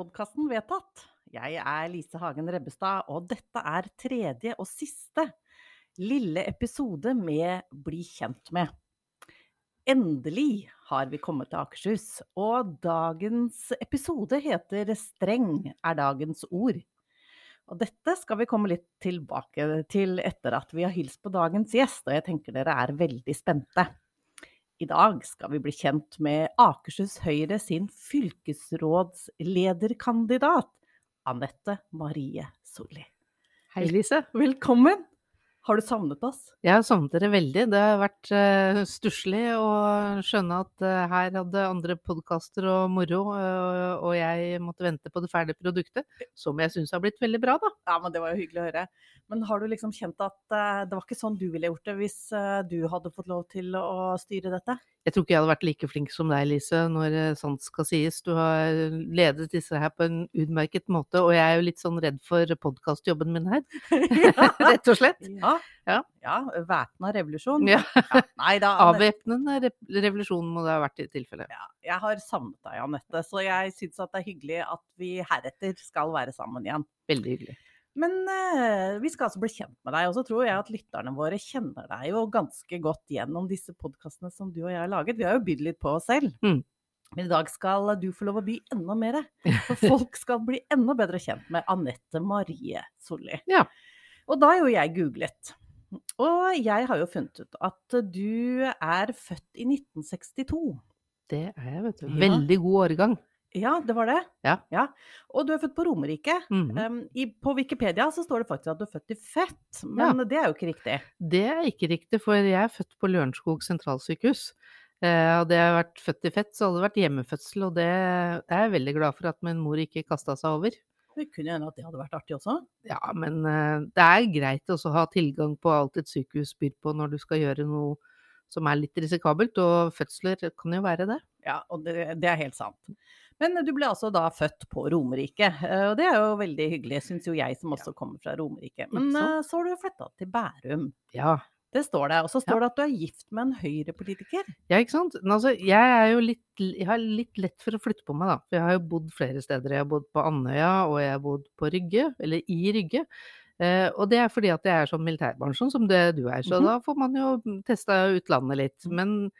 podkasten vedtatt. Jeg er Lise Hagen Rebbestad, og dette er tredje og siste lille episode med Bli kjent med. Endelig har vi kommet til Akershus, og dagens episode heter Streng er dagens ord. Og dette skal vi komme litt tilbake til etter at vi har hilst på dagens gjest, og jeg tenker dere er veldig spente. I dag skal vi bli kjent med Akershus Høyre sin fylkesrådslederkandidat, Anette Marie Solli. Hei, Lise. Velkommen! Har du savnet oss? Jeg har savnet dere veldig. Det har vært uh, stusslig å skjønne at uh, her hadde andre podkaster og moro, uh, og jeg måtte vente på det ferdige produktet, som jeg syns har blitt veldig bra, da. Ja, men det var jo hyggelig å høre. Men har du liksom kjent at uh, det var ikke sånn du ville gjort det hvis du hadde fått lov til å styre dette? Jeg tror ikke jeg hadde vært like flink som deg, Lise, når uh, sånt skal sies. Du har ledet disse her på en utmerket måte, og jeg er jo litt sånn redd for podkastjobben min her. Rett og slett. Ja. Ja. ja Væpna revolusjon. Ja. Ja, nei da, Avvæpnende re revolusjon må det ha vært i tilfelle. Ja, jeg har savnet deg, Anette, så jeg syns at det er hyggelig at vi heretter skal være sammen igjen. Veldig hyggelig. Men eh, vi skal altså bli kjent med deg, og så tror jeg at lytterne våre kjenner deg jo ganske godt gjennom disse podkastene som du og jeg har laget. Vi har jo bydd litt på oss selv. Mm. Men i dag skal du få lov å by enda mer. For folk skal bli enda bedre kjent med Anette Marie Solli. Ja. Og da har jo jeg googlet. Og jeg har jo funnet ut at du er født i 1962. Det er jeg, vet du. Veldig god årgang. Ja, det var det. Ja. Og du er født på Romerike. Mm. Um, i, på Wikipedia så står det faktisk at du er født i Fett, men det er jo ikke riktig. Det er ikke riktig, for jeg er født på Lørenskog sentralsykehus. Eh, hadde jeg vært født i fett, så hadde det vært hjemmefødsel, og det er jeg veldig glad for at min mor ikke kasta seg over. Det kunne hende at det hadde vært artig også. Ja, men eh, det er greit å ha tilgang på alt et sykehus byr på når du skal gjøre noe som er litt risikabelt, og fødsler kan jo være det. Ja, og det, det er helt sant. Men du ble altså da født på Romerike, eh, og det er jo veldig hyggelig, syns jo jeg som også kommer fra Romerike. Men eh, så har du flytta til Bærum. Ja, Det står det. Og så står det at du er gift med en høyrepolitiker. Ja, ikke sant. Men altså, jeg er jo litt, jeg har litt lett for å flytte på meg, da. For jeg har jo bodd flere steder. Jeg har bodd på Andøya, og jeg har bodd på Rygge, eller i Rygge. Eh, og det er fordi at jeg er sånn militærbarn, sånn som det du er. Så Mhm. da får man jo testa utlandet litt. Men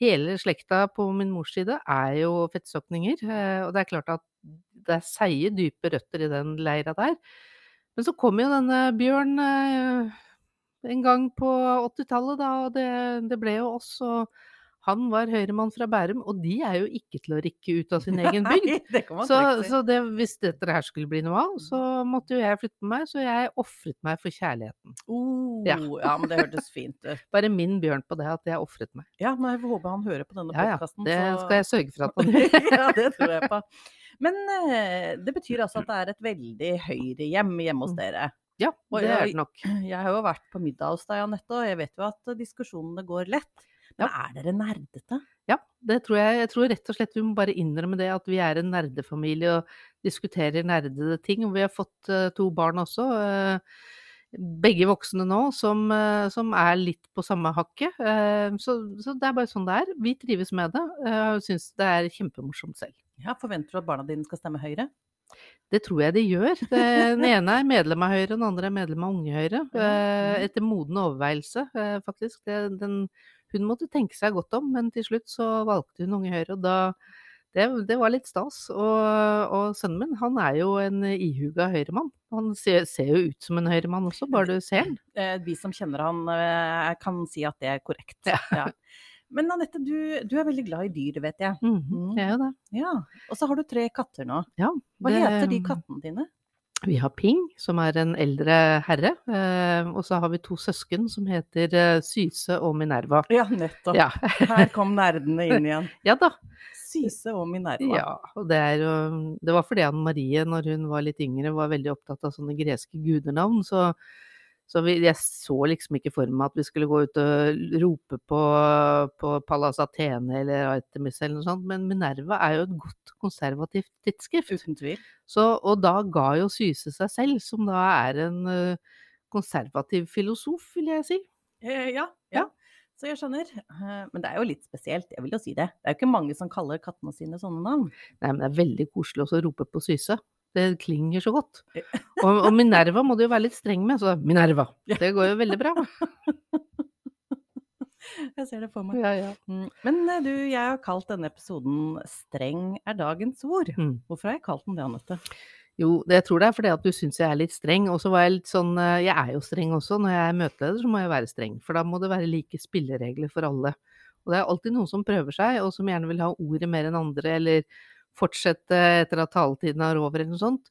hele slekta på min mors side er jo fettsokninger. Eh, og det er klart at det er seige, dype røtter i den leira der. Men så kom jo denne Bjørn eh, en gang på 80-tallet, da, og det, det ble jo oss. Og han var høyremann fra Bærum, og de er jo ikke til å rikke ut av sin egen bygd. Nei, det Så, så det, hvis dette her skulle bli noe av, så måtte jo jeg flytte på meg, så jeg ofret meg for kjærligheten. Oh, Ja. ja. men det hørtes fint ut. Bare min bjørn på det, at jeg ofret meg. Ja, men jeg håper han hører på denne Ja ja, det det skal jeg sørge for at han gjør. ja, det tror jeg på. Men eh, det betyr altså at det er et veldig høyrehjem hjemme hos Mm. dere. Ja, det er det nok. Jeg har jo vært på middag hos deg, Anette, og jeg vet jo at diskusjonene går lett. Men er dere nerdete? Ja, det tror jeg. Jeg tror rett og slett vi må bare innrømme det, at vi er en nerdefamilie og diskuterer nerdede ting. Vi har fått eh, to barn også. eh, begge voksne nå, som, eh, som er litt på samme hakket. Så, så det er bare sånn det er. Vi trives med det, og syns det er kjempemorsomt selv. Ja, Forventer du at barna dine skal stemme Høyre? Det tror jeg de gjør. Den ene er medlem av Høyre, den andre er medlem av Unge Høyre. Ja, mhm. Etter moden overveielse, faktisk. Den, hun måtte tenke seg godt om, men til slutt så valgte hun Unge Høyre, og da det, det var litt stas. Og, og sønnen min, han er jo en ihuga høyremann. Han ser, ser jo ut som en høyremann også, bare du ser han. Eh, Vi som kjenner han, eh, kan si at det er korrekt. Ja. Men Anette, du, du er veldig glad i dyr, vet jeg. Mhm, det er jo det. Ja, Og så har du tre katter nå. Ja, Hva det- heter de kattene dine? Vi har Ping, som er en eldre herre. Eh, og så har vi to søsken som heter eh, Syse og Minerva. Ja, nettopp. Ja. Her kom nerdene inn igjen. ja da. Syse og Minerva. Ja, og det er jo Det var fordi Anne Marie, når hun var litt yngre, var veldig opptatt av sånne greske gudernavn. Så, så vi, jeg så liksom ikke for meg at vi skulle gå ut og rope på, på Palas Athene eller Artemis eller noe sånt. Men Minerva er jo et godt konservativt tidsskrift. Uten tvil. Så, og da ga jo Syse seg selv, som da er en eh, konservativ filosof, vil jeg si. Eh, ja, Ja. Så jeg skjønner. Eh, men det er jo litt spesielt, jeg vil jo si det. Det er jo ikke mange som kaller kattene sine sånne navn. Nei, men det er veldig koselig også å rope på Syse. Det klinger så godt. Og, og Minerva må du jo være litt streng med, så Minerva. Det går jo veldig bra. Jeg ser det for meg. Ja, ja. Mm, Men eh, du, jeg har kalt denne episoden 'Streng er dagens ord'. Mm. Hvorfor har jeg kalt den det, Anette? Jo, det, jeg tror det er fordi at du syns jeg er litt streng. Og så var jeg litt sånn eh, Jeg er jo streng også. Når jeg er møteleder, så må jeg være streng. For da må det være like spilleregler for alle. Og det er alltid noen som prøver seg, og som gjerne vil ha ordet mer enn andre, eller fortsette etter at taletiden er over, eller noe sånt.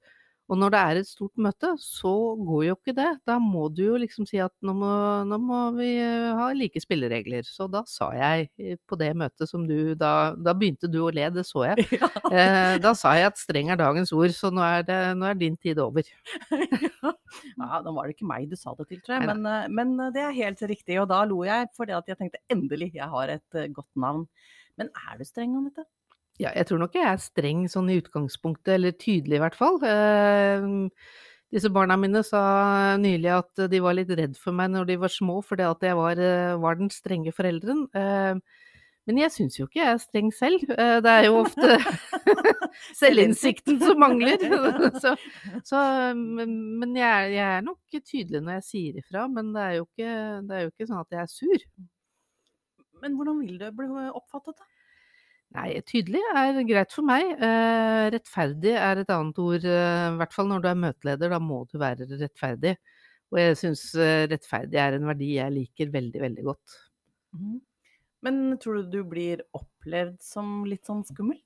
Og når det er et stort møte, så går jo ikke det. Da må du jo liksom si at nå må, nå må vi eh, ha like spilleregler. Så da sa jeg eh, på det møtet som du Da, da begynte du å le, det så jeg. Ja. Eh, da sa jeg at streng er dagens ord, så nå er, det, nå er din tid over. ja, nå var det ikke meg du sa det til, tror jeg, men, eh, men det er helt riktig. Og da lo jeg fordi at jeg tenkte endelig, jeg har et godt navn. Men er du streng, Anette? Ja, jeg tror nok jeg er streng sånn i utgangspunktet, eller tydelig i hvert fall. Eh, disse barna mine sa nylig at de var litt redd for meg når de var små, fordi at jeg var, eh, var den strenge forelderen. Eh, men jeg syns jo ikke jeg er streng selv. Eh, det er jo ofte selvinnsikten som mangler. så, så, men men jeg, jeg er nok tydelig når jeg sier ifra, men det er ikke, det er jo ikke sånn at jeg er sur. Men hvordan vil du bli oppfattet, da? Nei, tydelig er greit for meg. Eh, rettferdig er et annet ord, eh, i hvert fall når du er møteleder, da må du være rettferdig. Og jeg syns eh, rettferdig er en verdi jeg liker veldig, veldig godt. Mm. Men tror du du blir opplevd som litt sånn skummel?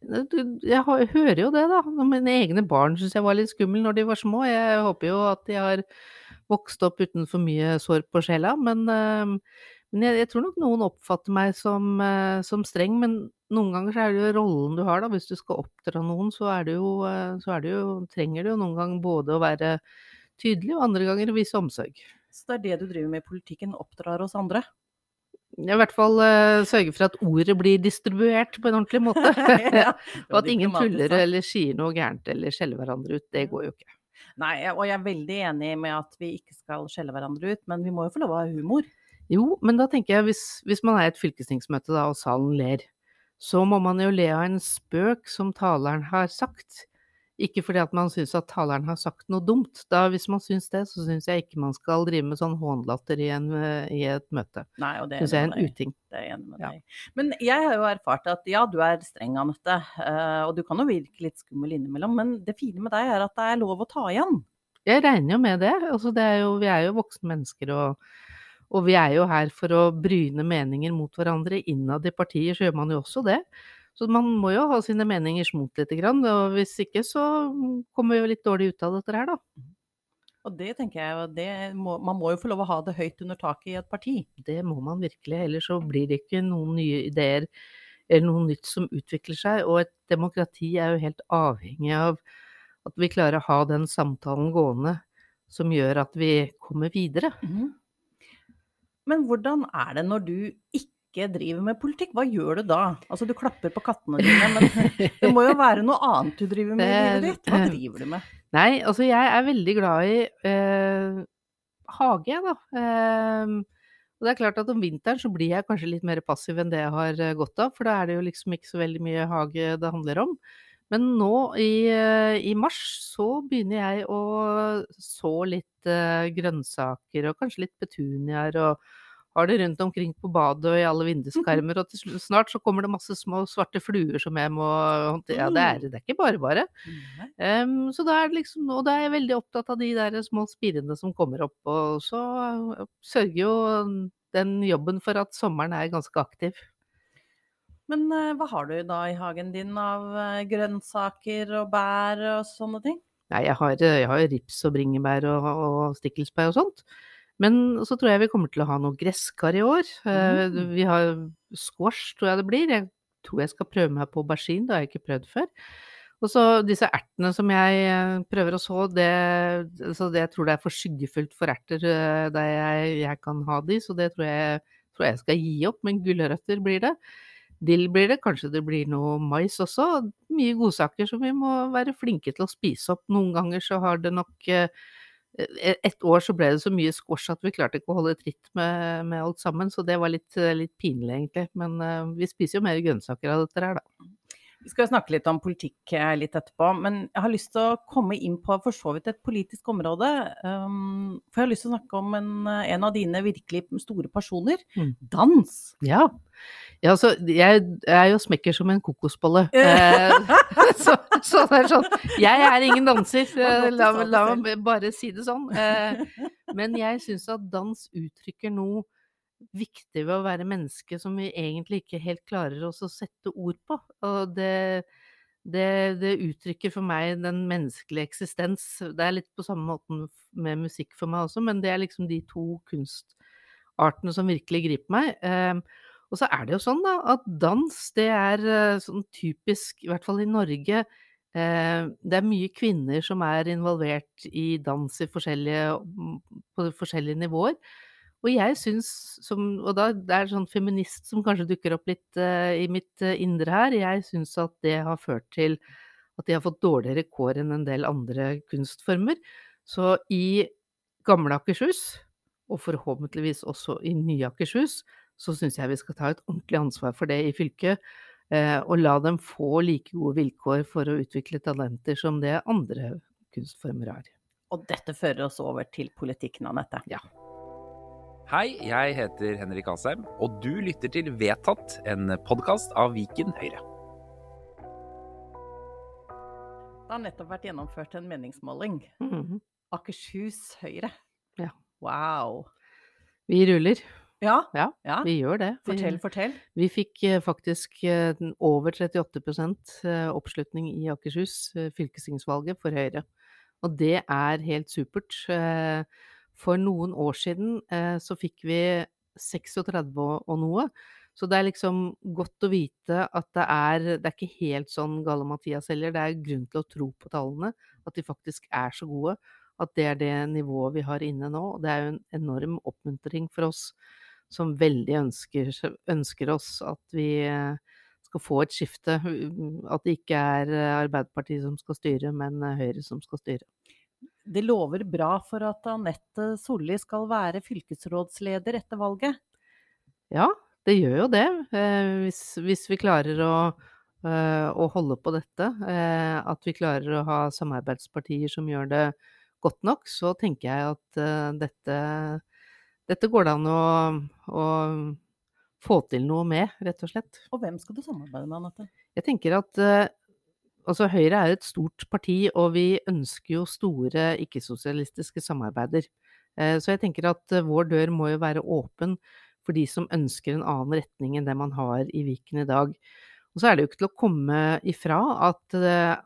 Jeg hører jo det, da. Mine egne barn syns jeg var litt skummel når de var små. Jeg håper jo at de har vokst opp uten for mye sår på sjela. Men, eh, men jeg, jeg tror nok noen oppfatter meg som, eh, som streng. Men noen ganger så er det jo rollen du har, da. Hvis du skal oppdra noen, så er det jo, eh, så er det jo trenger du jo noen ganger både å være tydelig, og andre ganger å vise omsorg. Så det er det du driver med i politikken, oppdrar oss andre? I hvert fall uh, sørge for at ordet blir distribuert på en ordentlig måte. Ja, Og at ingen tuller eller sier noe gærent eller skjeller hverandre ut. Det går jo ikke. Nei, og jeg er veldig enig med at vi ikke skal skjelle hverandre ut, men vi må jo få lov å ha humor. Jo, men da tenker jeg hvis, hvis man er i et fylkestingsmøte da, og salen ler, så må man jo le av en spøk som taleren har sagt. Ikke fordi at man syns at taleren har sagt noe dumt. Da, hvis man syns det, så syns jeg ikke man skal drive med sånn hånlatter i, en, eh, i et møte. Nei, og det Syns jeg er en uting. Det er jeg enig med deg. Ja. Men jeg har jo erfart at ja, du er streng, Anette. eh, Og du kan jo virke litt skummel innimellom, men det fine med deg er at det er lov å ta igjen. Jeg regner jo med det. Altså, det er jo, vi er jo voksne mennesker, og, og vi er jo her for å bryne meninger mot hverandre. Innad i partier så gjør man jo også det. Så man må jo ha sine meninger smot lite grann, og hvis ikke så kommer vi jo litt dårlig ut av dette her, da. Og det tenker jeg det må, man må jo få lov å ha det høyt under taket i et parti. Det må man virkelig, ellers så blir det ikke noen nye ideer eller noe nytt som utvikler seg. Og et demokrati er jo helt avhengig av at vi klarer å ha den samtalen gående som gjør at vi kommer videre. Mhm. Men hvordan er det når du ikke driver med politikk? Hva gjør du da? Altså du klapper på kattene dine, men det må jo være noe annet du driver med i livet ditt. Hva driver du med? Nei, altså jeg er veldig glad i eh, hage, da. Eh, og det er klart at om vinteren så blir jeg kanskje litt mer passiv enn det jeg har eh, godt av, for da er det jo liksom ikke så veldig mye hage det handler om. Men nå i, eh, i mars så begynner jeg å så litt eh, grønnsaker og kanskje litt petuniaer og har det rundt omkring på badet og i alle vinduskarmer, og til snart så kommer det masse små svarte fluer som jeg må håndtere. Ja, det er, det er ikke bare bare. Um, så da er det liksom, og da er jeg veldig opptatt av de der små spirene som kommer opp, og så sørger jo den jobben for at sommeren er ganske aktiv. Men eh, hva har du da i hagen din av eh, grønnsaker og bær og sånne ting? Nei, jeg har, jeg har rips og bringebær og, og stikkelsbær og sånt. Men så tror jeg vi kommer til å ha noe gresskar i år. Eh, Mm. Vi har squash, tror jeg det blir. Jeg tror jeg skal prøve meg på aubergine, det har jeg ikke prøvd før. Og så disse ertene som jeg eh, prøver å så, det, så det jeg tror det er for skyggefullt for erter eh, der jeg, jeg kan ha de, så det tror jeg, tror jeg skal gi opp. Men gulrøtter blir det. Dill blir det, kanskje det blir noe mais også. Mye godsaker som vi må være flinke til å spise opp. Noen ganger så har det nok eh, eh, et år så ble det så mye squash at vi klarte ikke å holde tritt med, med alt sammen, så det var litt, litt pinlig, egentlig. Men vi spiser jo mer grønnsaker av dette her, da. Vi skal snakke litt om politikk eh, litt etterpå, men jeg har lyst til å komme inn på for så vidt et politisk område. Um, for jeg har lyst til å snakke om en, en av dine virkelig store personer. Mm. Dans. Ja. ja. så jeg er jo smekker som en kokosbolle. Eh, så, så, det er sånn Jeg er ingen danser, la, la meg bare si det sånn. Eh, men jeg syns at dans uttrykker noe viktig ved å være menneske som vi egentlig ikke helt klarer oss å sette ord på. Og det, det, det, uttrykker for meg den menneskelige eksistens. Det er litt på samme måten med musikk for meg også, men det er liksom de to kunstartene som virkelig griper meg. Eh, og så er det jo sånn da, at dans, det er eh, sånn typisk, i hvert fall i Norge, eh, det er mye kvinner som er involvert i dans i forskjellige, på forskjellige nivåer. Og jeg syns som Og da det er sånn feminist som kanskje dukker opp litt uh, i mitt uh, indre her. Jeg syns at det har ført til at de har fått dårligere kår enn en del andre kunstformer. Så i gamle Akershus, og forhåpentligvis også i nye Akershus, så syns jeg vi skal ta et ordentlig ansvar for det i fylket. Uh, og la dem få like gode vilkår for å utvikle talenter som det andre kunstformer har. Og dette fører oss over til politikken, Anette. Ja. Hei, jeg heter Henrik Asheim, og du lytter til Vedtatt, en podkast av Viken Høyre. Det har nettopp vært gjennomført en meningsmåling. Mm -hmm. Akershus Høyre. Ja. Wow. Vi ruller. Ja, ja, ja. vi gjør det. Fortell, fortell. Vi fikk eh, faktisk eh, over 38 eh, oppslutning i Akershus fylkestingsvalget for Høyre. Og det er helt supert. For noen år siden eh, så fikk vi 36 og noe. Så det er liksom godt å vite at det er Det er ikke helt sånn Galle Mathias heller. Det er grunn til å tro på tallene. At de faktisk er så gode. At det er det nivået vi har inne nå. Og det er jo en enorm oppmuntring for oss som veldig ønsker, ønsker oss at vi eh, skal få et skifte. At det ikke er Arbeiderpartiet som skal styre, men Høyre som skal styre det lover bra for at Anette Solli skal være fylkesrådsleder etter valget? Ja, det gjør jo det. Eh, hvis, hvis, vi klarer å, eh, å, holde på dette, eh, at vi klarer å ha samarbeidspartier som gjør det godt nok, så tenker jeg at dette, dette går det an å, å få til noe med, rett og slett. Og hvem skal du samarbeide med, Anette? Jeg tenker at Altså, Høyre er et stort parti, og vi ønsker jo store ikke-sosialistiske samarbeider. Eh, så jeg tenker at eh, vår dør må jo være åpen for de som ønsker en annen retning enn det man har i Viken i dag. Og så er det jo ikke til å komme ifra at eh,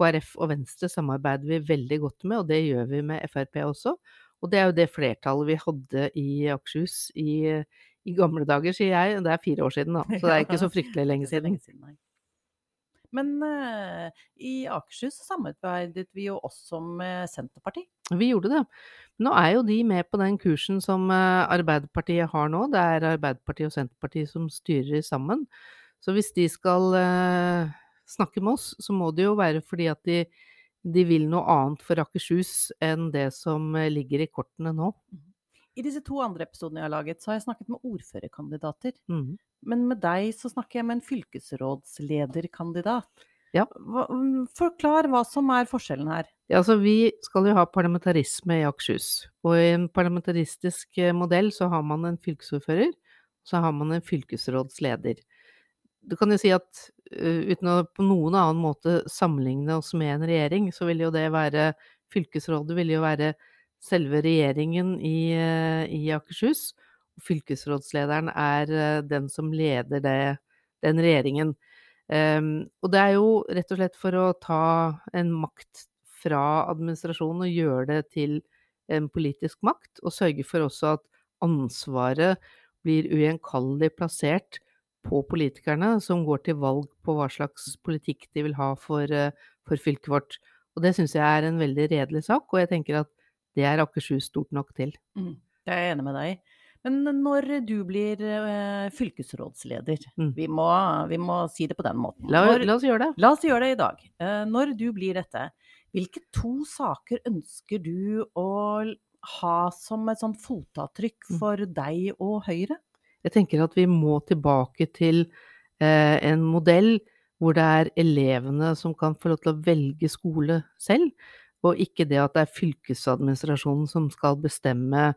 KrF og Venstre samarbeider vi veldig godt med, og det gjør vi med Frp også. Og det er jo det flertallet vi hadde i Akershus i, i gamle dager, sier jeg. Det er fire år siden, da, så det er ikke så fryktelig lenge siden. Men uh, i Akershus samarbeidet vi jo også med Senterpartiet. Vi gjorde det. Nå er jo de med på den kursen som uh, Arbeiderpartiet har nå. Det er Arbeiderpartiet og Senterpartiet som styrer sammen. Så hvis de skal uh, snakke med oss, så må det jo være fordi at de, de vil noe annet for Akershus enn det som ligger i kortene nå. I disse to andre episodene jeg har laget, så har jeg snakket med ordførerkandidater. Mm. Men med deg så snakker jeg med en fylkesrådslederkandidat. Ja. Hva, mm, forklar hva som er forskjellen her. Ja, altså Vi skal jo ha parlamentarisme i Akershus. Og i en parlamentaristisk eh, modell så har man en fylkesordfører, så har man en fylkesrådsleder. Du kan jo si at uh, uten å på noen annen måte sammenligne oss med en regjering, så vil jo det være Fylkesrådet vil jo være selve regjeringen i, uh, i Akershus fylkesrådslederen er eh, den som leder det, den regjeringen. Um, og det er jo rett og slett for å ta en makt fra administrasjonen og gjøre det til en politisk makt, og sørge for også at ansvaret blir ugjenkallelig plassert på politikerne som går til valg på hva slags politikk de vil ha for, eh, for fylket vårt. Og det syns jeg er en veldig redelig sak, og jeg tenker at det er Akershus stort nok til. Mm, det er jeg enig med deg i. Men når du blir eh, fylkesrådsleder, mm. vi, må, vi, må, si det på den måten. La, når, la, oss gjøre det. La oss gjøre det i dag. Eh, når du blir dette, Hvilke to saker ønsker du å ha som et sånt fotavtrykk Mm. for deg og Høyre? Jeg tenker at vi må tilbake til eh, en modell hvor det er elevene som kan få lov til å velge skole selv, og ikke det at det er fylkesadministrasjonen som skal bestemme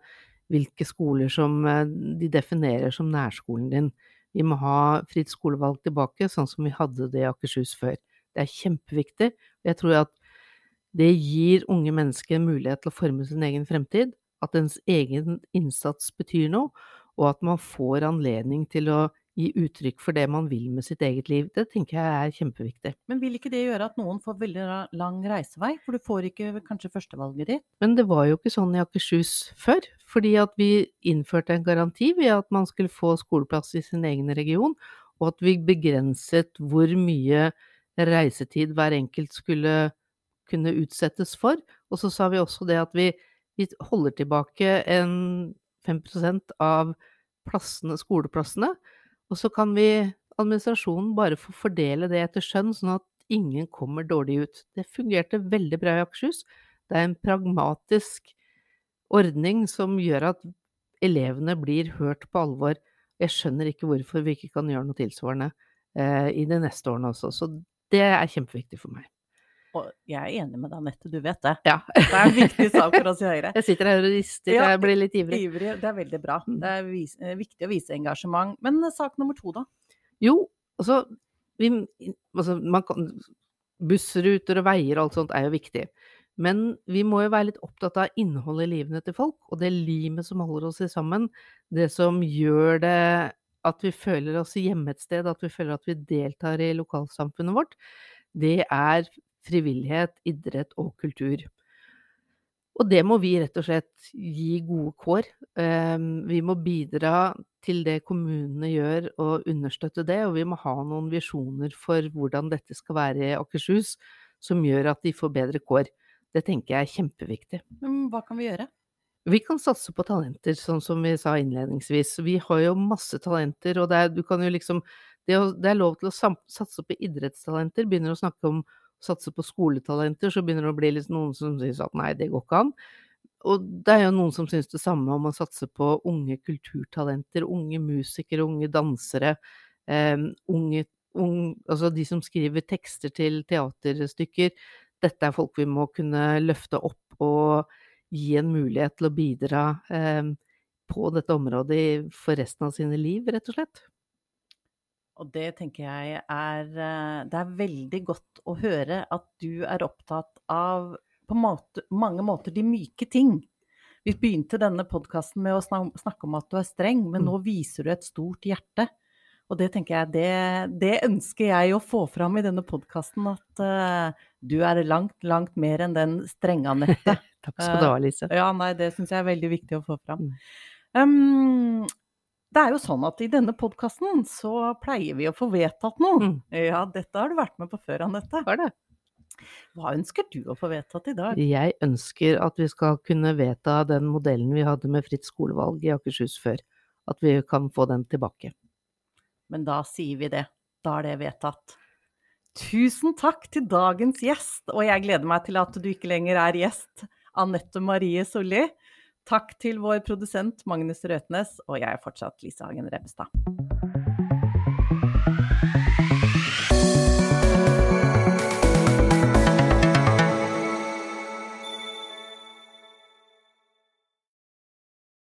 hvilke skoler som eh, de definerer som nærskolen din. Vi må ha fritt skolevalg tilbake, sånn som vi hadde det i Akershus før. Det er kjempeviktig. og Jeg tror at det gir unge mennesker mulighet til å forme sin egen fremtid, at ens egen innsats betyr noe, og at man får anledning til å gi uttrykk for det man vil med sitt eget liv. Det tenker jeg er kjempeviktig. Men vil ikke det gjøre at noen får veldig lang reisevei? For du får ikke kanskje førstevalget ditt? Men det var jo ikke sånn i Akershus før, fordi at vi innførte en garanti ved at man skulle få skoleplass i sin egen region, og at vi begrenset hvor mye reisetid hver enkelt skulle kunne utsettes for. Og så sa vi også det at vi, vi holder tilbake en 5% av plassene, skoleplassene, og så kan vi, administrasjonen, bare få fordele det etter skjønn, sånn at ingen kommer dårlig ut. Det fungerte veldig bra i Akershus. Det er en pragmatisk ordning som gjør at elevene blir hørt på alvor. Jeg skjønner ikke hvorfor vi ikke kan gjøre noe tilsvarende eh, i de neste årene også. Så det er kjempeviktig for meg. Og jeg er enig med deg, Anette, du vet det. Ja. Det er en viktig sak for oss i Høyre. Jeg sitter her og rister, Ja, jeg blir litt ivrig. Ivrig, det er veldig bra. Mm. Det er vis, eh, viktig å vise engasjement. Men eh, sak nummer to, da? Jo, altså, vi, altså man kan, Bussruter og veier og alt sånt er jo viktig. Men vi må jo være litt opptatt av innholdet i livene til folk, og det limet som holder oss sammen. Det som gjør det at vi føler oss hjemme et sted, at vi føler at vi deltar i lokalsamfunnet vårt. Det er frivillighet, idrett og kultur. Og det må vi rett og slett gi gode kår. Ehm, Vi må bidra til det kommunene gjør og understøtte det, og vi må ha noen visjoner for hvordan dette skal være i Akershus, som gjør at de får bedre kår. Det tenker jeg er kjempeviktig. Men hva kan vi gjøre? Vi kan satse på talenter, sånn som vi sa innledningsvis. Vi har jo masse talenter, og det er, du kan jo liksom det, er lov til å satse på idrettstalenter. Begynner å snakke om satse på skoletalenter, så begynner det å bli noen som sier at nei, det går ikke an. Og det er jo noen som syns det samme om å satse på unge kulturtalenter, unge musikere, unge dansere, eh, unge unge, altså de som skriver tekster til teaterstykker. Dette er folk vi må kunne løfte opp og gi en mulighet til å bidra eh, på dette området for resten av sine liv, rett og slett. Og det tenker jeg er eh, Det er veldig godt å høre at du er opptatt av på måte, mange måter de myke ting. Vi begynte denne podkasten med å snakke om at du er streng, men Mm. nå viser du et stort hjerte. Og det tenker jeg, det, det ønsker jeg å få fram i denne podkasten, at uh, du er langt, langt mer enn den strenge Anette. Takk skal du ha, Lise. Ja, nei, det syns jeg er veldig viktig å få fram. Um, det er jo sånn at i denne podkasten så pleier vi å få vedtatt noe. Mm. Ja, dette har du vært med på før, Anette. Har det? Hva ønsker du å få vedtatt i dag? Jeg ønsker at vi skal kunne vedta den modellen vi hadde med fritt skolevalg i Akershus før. At vi kan få den tilbake. Men da sier vi det. Da er det vedtatt. Tusen takk til dagens gjest, og jeg gleder meg til at du ikke lenger er gjest, Anette Marie Solli. Takk til vår produsent Magnus Røtnes, og jeg er fortsatt Lise Hagen Rebbestad.